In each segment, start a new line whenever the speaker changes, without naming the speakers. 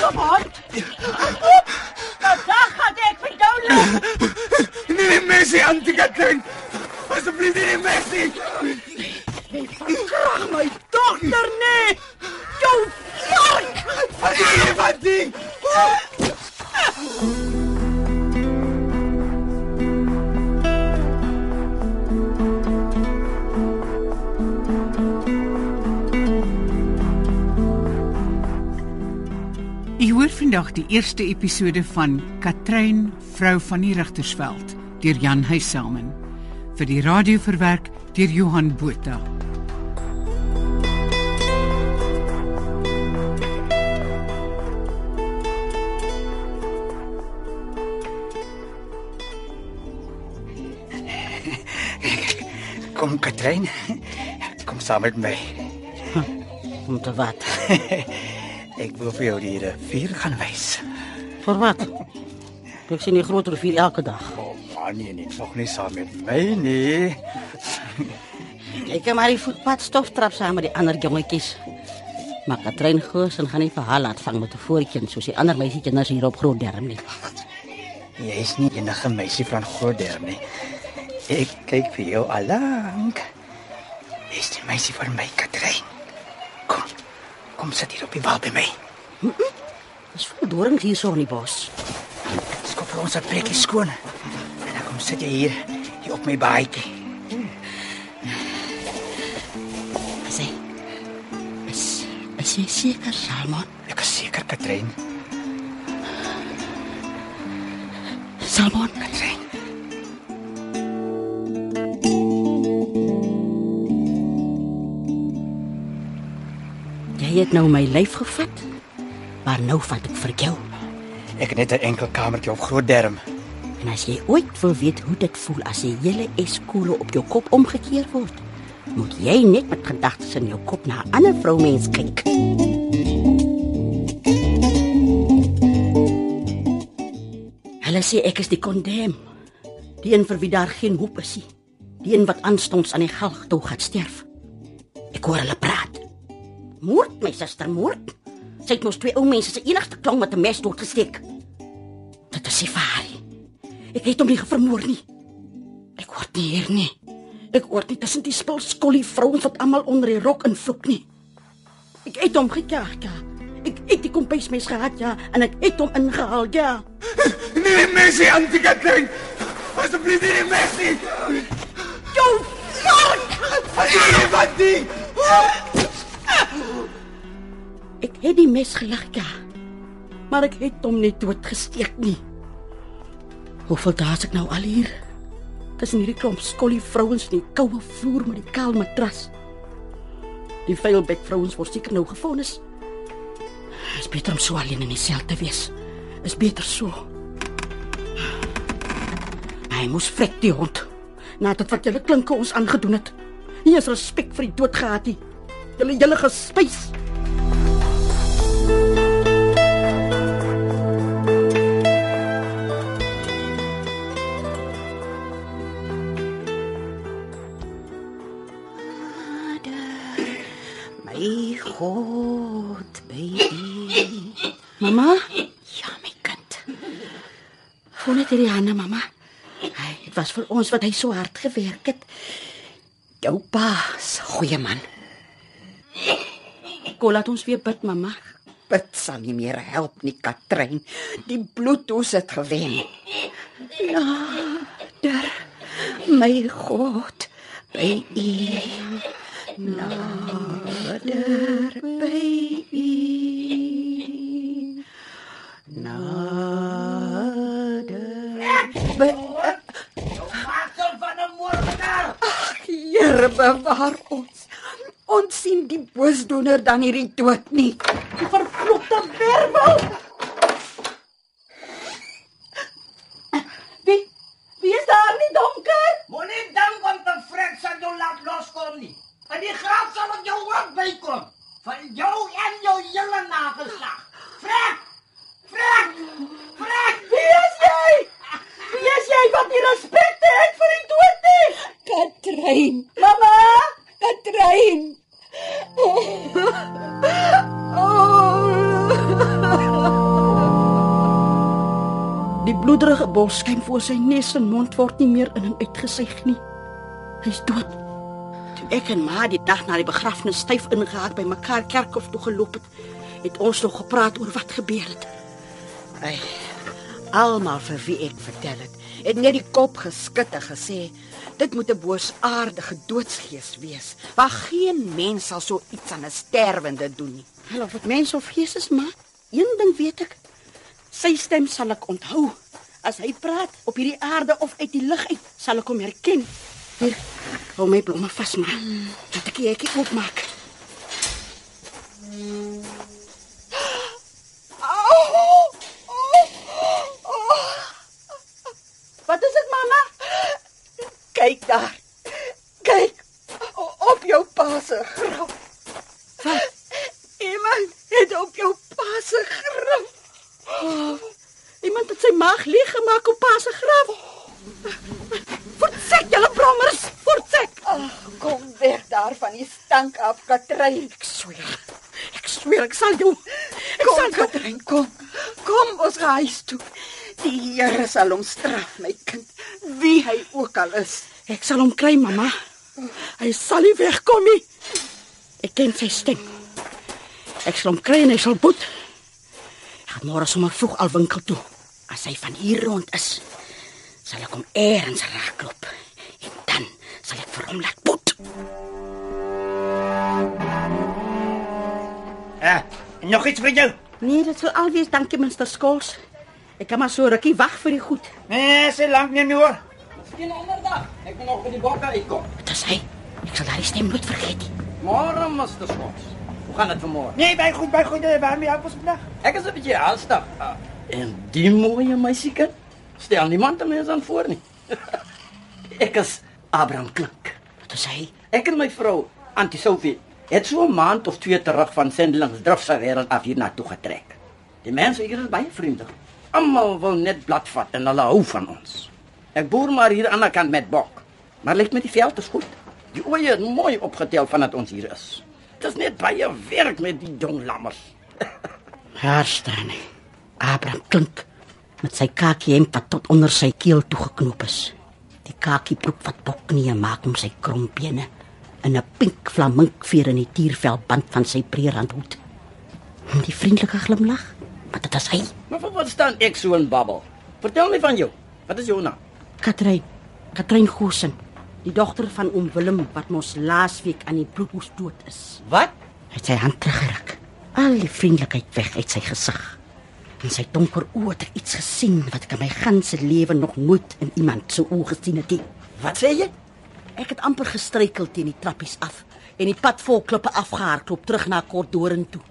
Kom aan. Vandag gaan ek vir jou leer.
Nie die Messi anti-Katrin. Asseblief nie Messi.
Krag my dogter nee. Jou vark.
Wat is dit van die?
Eerste episode van Katrein, vrou van die Rigtersveld, deur Jan Huyselman. Vir die radio verwerk deur Johan Botha.
Kom Katrin. Kom saam met my.
Om te wat?
Ek wil vir jou die rivier gaan wys.
Vir wat? Ek sien die groot rivier elke dag.
O, oh, man, nee, nie nog nie saam met my nie.
Ek kan maar die voetpad stoftrap saam met die ander jongetjies. Maar Katrein Goos en gaan nie vir haar laat vang met 'n voorkind soos die ander meisietjies hier op Groot Derm nie.
Jy is nie enige meisie van Grootderm nie. Ek kyk vir jou alank. Is die meisie van my Katrin? Kom. Sit hier op die wal by my.
Dis vol dorings hier so in die bos.
Skop vir ons 'n plekkie skoon. En dan kom sit jy hier, hier op my baadjie.
Sê. Is is jy seker, Salmon?
Ek is seker Katrin.
Salmon,
Katrin.
Jy het nou my lyf gevat. Maar nou vat ek vir jou.
Ek het net 'n enkel kamertjie op Grootderm.
En as jy ooit wil weet hoe dit voel as 'n hele eskole op jou kop omgekeer word, moet jy net met gedagtes in jou kop na 'n ander vroumens kyk. Hulle sê ek is die kondem. Die een vir wie daar geen hoop is nie. Die een wat aanstonds aan die galg toe gaan sterf. Ek hoor hulle praat. Moord my suster, moord. Sy het mos twee ou mense se enigste klong met 'n mes doodgesteek. Dit is Safari. Ek het hom nie vermoor nie. Ek word nie hier nie. Ek word nie tussen die spul skollie vrouens wat almal onder die rok invloek nie. Ek het hom gejaag, ja. Ek het die kompiesmes gehad, ja, en ek het hom ingehaal, ja.
Nie die Messi anti-Katrin. Asseblief nie die Messi.
Jou vark!
Wat is dit van die?
Ek het die mes gelag, ja. Maar ek het hom nie doodgesteek nie. Hoeveel dae is ek nou al hier? Tussen hierdie klomp skollie vrouens in die koue vloer met die kaal matras. Die vuilbek vrouens word seker nou gefonnis. Is beter om so alleen in die sel te wees. Is beter so. Hy moes vrek die hond. Nadat wat julle klinke ons aangedoen het. Nie eens respek vir die dood gehad nie. Julle julle gespys. My God, baby. Mama? Ja, my kind. Voel net hierdie hande, mamma. Hy, dit was vir ons wat hy so hard gewerk het. Jou pa, goeie man. Kom laat ons weer bid, mamma.
Dit sal nie meer help nie, Katrein. Die bloeddoos het gewen. Nader, my God, by U. Nader, by U. Nader, by
Maak van 'n moordenaar.
Here bewaar ons. Ons sien die boosdoener dan hierdie dood nie.
Die vervloekte wervel. Wie? Wie is daar in die donker?
Moenie dink om te vrek sal jou laat loskom nie. En die graf sal op jou ook bykom. Van jou en jou hele nageslag. Vrek! Vrek! Vrek!
Wie is jy? Wie is jy wat nie respek het vir die dood nie?
Katrein,
Mamma,
Katrein.
Die bloederige bolskuim voor sy neus en mond word nie meer in en uitgesuig nie. Hy's dood. Toe ek en ma die dag na die begrafnis styf ingehaak by mekaar kerkhof toe geloop het, het ons nog gepraat oor wat gebeur het.
Ai. Almal vir wie ek vertel het, het net die kop geskud en gesê dit moet 'n boosaardige doodsgees wees. Waar geen mens sal so iets aan 'n sterwende doen nie.
Wel of dit mens of gees is, maar een ding weet ek. Sy stem sal ek onthou. As hy praat op hierdie aarde of uit die lug uit, sal ek hom herken. Hier, hou my blomme vas maar. Dat ek hierkie oopmaak. Wat is dit, mamma?
Kyk daar. Kyk o- op jou pa se graf.
Wat?
Iemand het op jou pa se graf.
Iemand het sy maag leeg gemaak op pa se graf. Fortsek julle brommers, fortsek.
Ag, kom weg daar van die stank af, Katrein.
Ek sweer. Ek sweer ek sal jou. Ek
Kom,
sal.
Katrein, kom. Kom ons gaan huis toe. Die Here sal hom straf, my kind, wie hy ook al is.
Ek sal hom kry, mamma. Hy sal nie wegkom nie. Ek ken sy stem. Ek sal hom kry en hy sal boet. Ek gaan môre sommer vroeg al winkel toe. As hy van hier rond is, sal ek hom eers raakloop. En dan sal ek vir hom laat boet.
Ah, nog iets vir jou?
Nee, dit sal alwees dankie minster Skols. Ek kan maar so rukkie wag vir die goed.
Nee, se lank nie meer hoor.
Miskien 'n ander dag. Ek moet nog by die bokke uitkom.
Dit is hy. Ek sal daai stem nooit vergeet nie.
Môre, Mr. Schots. Hoe gaan dit vanmôre?
Nee, by goed, by goed, waarmee help ons vandag?
Ek is 'n bietjie haastig. Uh, en die mooie meisiekind stel niemand 'n mens aan voor nie. ek is Abraham Klink.
Dit is hy.
Ek en my vrou, Auntie Sophie, het so 'n maand of twee terug van Sendelings drif se wêreld af hier na toe getrek. Die mense hier is baie vriendelik. Almal wil net bladvat en hulle hou van ons. Ek boer maar hier aan die kant met bok. Maar lyk met die veld is goed. Die oeye het mooi opgetel vandat ons hier is. Dit is net baie werk met die jong lammers.
Daar staan hy. Abraham klink met sy kakie hemp wat tot onder sy keel toegeknoop is. Die kakie broek wat boknie maak om sy krompbene en 'n pink flaminkveer in die tiervelband van sy breërandhoed. En die vriendelike glimlag, maar dit is hy,
Maar vir wat staan ek so in babbel? Vertel my van jou. Wat is jou naam?
Katrein. Katrein Gosen, die dogter van oom Willem wat mos laasweek aan die bloedhoes dood is.
Wat?
Hy het sy hand teruggeruk. Al die vriendelikheid weg uit sy gesig. En sy donker oë het iets gesien wat ek in my ganse lewe nog nooit in iemand so oë gesien het nie.
Wat sê jy?
Ek het amper gestruikel teen die trappies af en die pad vol klippe afgehardloop terug na Kordoren toe.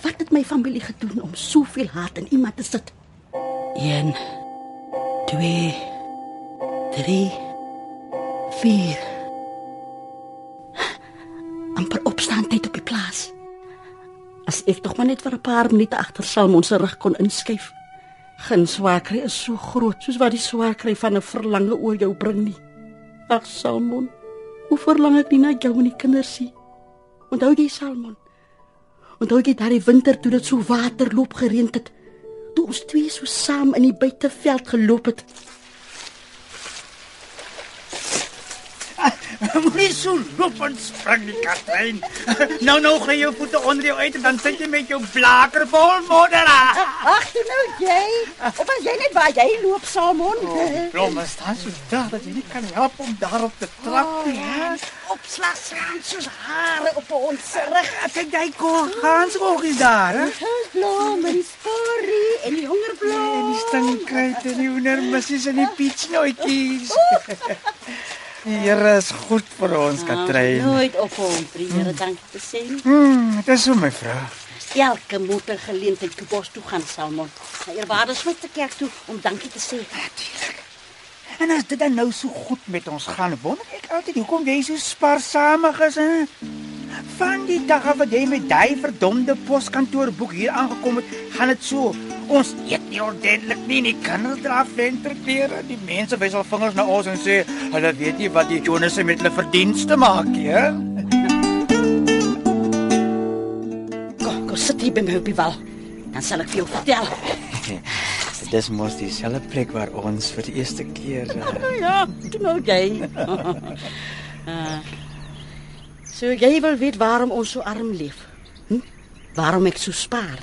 Wat het my familie gedoen om soveel haat in iemand te sit? 1 2 3 4 amper opstaan tyd op die plaas. As ek tog maar net vir 'n paar minute agter Salmon se rug kon inskuif. Geen swaarkry is so groot soos wat die swaarkry van 'n verlange oor jou bring nie. Ag Salmon, hoe verlang ek nie na jou en die kinders nie. Onthou jy Salmon? Onthou jy daardie winter toe dit so waterloop gereën het? Toe ons twee so saam in die buiteveld geloop het.
Moenie so loop en spring nie, Katrein. Nou nou gaan jou voete onder jou uit en dan sit jy met jou blaker vol modder.
Ag, toe nou jy. Of as jy net waar jy loop Salmon.
Blomme staan so daar dat jy nie kan help om daarop te trap nie. hè?
Opslagsrand soos hare op ons rug.
Kyk jy kom, se ook is daar, hè?
Blom en die sporie en die hongerblom.
En die stinkkruid en die hoendermissies en die pietsnootjies. Die Here is goed vir ons, Katrein.
Nooit op hom, Here, dankie te sê.
Hmm, dit is so my vrou.
Elke moeder geleentheid toe bos toe gaan Salmon. Sy eerwaarde swit te kerk toe om dankie te sê.
Natuurlik. En as dit dan nou so goed met ons gaan, wonder ek altyd hoekom jy so spaarsamig is, hè? Van die dag af wat jy met daai verdomde poskantoorboek hier aangekom het, gaan dit so. Ons eet nie ordentlik nie, nie kinders dra venterklere. Die mense wys al vingers na ons en sê, hulle weet nie wat die Jonasse met hulle verdienste maak nie, hè?
Wag hier by my op die wal. Dan sal ek vir jou vertel.
Dis mos dieselfde plek waar ons vir die eerste keer uh,
Ja, toe nou jy. uh, so jy wil weet waarom ons so arm leef? Hm? Waarom ek so spaar?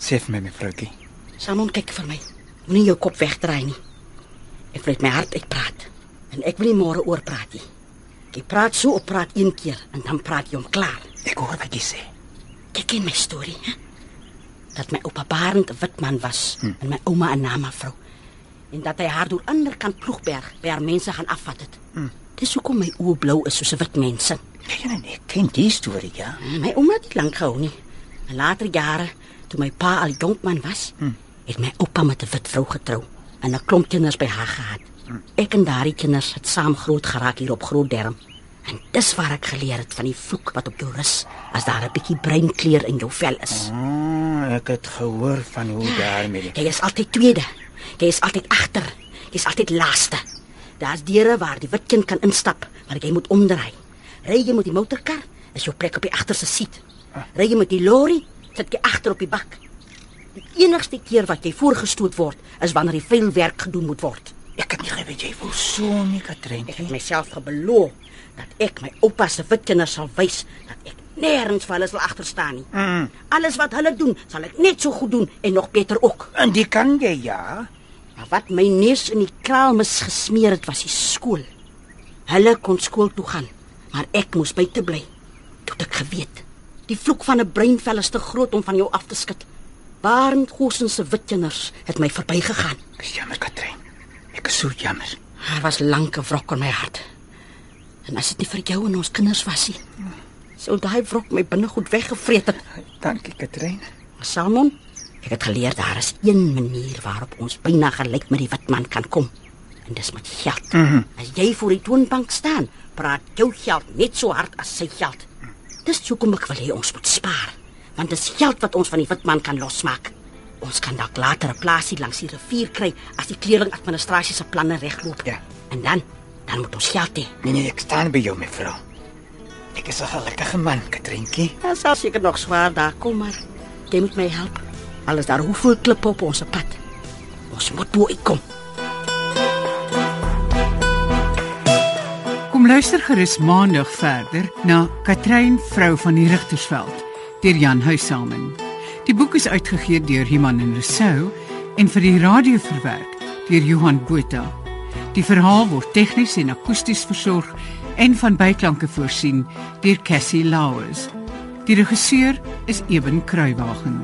sê vir my mevroukie.
Samon kyk vir my. Moenie jou kop wegdraai nie. Ek wil uit my hart uitpraat en ek wil nie môre oor praat nie. Jy praat so op praat een keer en dan praat jy hom klaar.
Ek hoor wat jy sê.
Jy ken my storie, hè? Dat my oupa Barend 'n wit man was hm. en my ouma 'n nama vrou. En dat hy haar deur ander kant Ploegberg by haar mense gaan afvat het. Hm. Dis hoekom my oë blou is soos 'n wit mens
nee, nee, ek ken die storie, ja.
My ouma het nie lank gehou nie. En later jare, toe my pa al jonk man was, hm. het my oupa met 'n wit vrou getrou en 'n klomp kinders by haar gehad. Hm. Ek en daardie kinders het saam groot geraak hier op Groot Derm. En dis waar ek geleer het van die vloek wat op jou rus as daar 'n bietjie breinkleur in jou vel is.
Oh, ek het gehoor van hoe daarmee.
Jy is altyd tweede. Jy is altyd agter. Jy is altyd laaste. Daar's deure waar die wit kind kan instap, maar jy moet omdraai. Ry jy met die motorkar, is jou plek op die agterste siet. Ry jy met die lorry, sit jy agter op die bak. Die enigste keer wat jy voorgestoot word, is wanneer die vuil werk gedoen moet word.
Ek het nie geweet jy wou so nie, Katrein.
Ek het myself gebeloof dat ek my oupa se wit kinders sal wys dat ek nêrens vir hulle sal agter staan nie.
Mm.
Alles wat hulle doen, sal ek net so goed doen en nog beter ook.
En die kan jy ja.
Maar wat my neus in die kraal mis gesmeer het, was die skool. Hulle kon skool toe gaan, maar ek moes buite bly. Toe het ek geweet, die vloek van 'n breinvel is te groot om van jou af te skud. Barend Gosen se wit kinders het my verbygegaan.
Jammer, Katrein. Ek is so jammer.
Daar was lank 'n wrok in my hart. En as dit nie vir jou en ons kinders was nie, sou daai wrok my binnegoed weggevreet het.
Dankie, Katrein.
Salmon, ek het geleer daar is een manier waarop ons byna gelyk met die wit man kan kom. En dis met geld.
Mm -hmm.
As jy voor die toonbank staan, praat jou geld net so hard as sy geld. Dis hoekom ek wil hê ons moet spaar, want dis geld wat ons van die wit man kan losmaak. Ons kan dalk later 'n plaasie langs die rivier kry as die kleerling administrasie se planne regloop.
Ja.
En dan, dan moet ons geld hê.
Nee nee, ek staan by jou, mevrou. Ek is 'n gelukkige man, Katreintjie.
Dit sal seker nog swaar daar kom, maar jy moet my help. Alles daar hoeveel klippe op ons pad. Ons moet bo uitkom.
Kom luister gerus maandag verder na Katrein vrou van die Rigtersveld deur Jan Huissamen. Die boek is uitgegee deur Iman en Resou en vir die radio verwerk deur Johan Botha. Die verhaal word tegnies en akoesties versorg en van byklanke voorsien deur Cassie Lauers. Die regisseur is Eben Kruiwagen.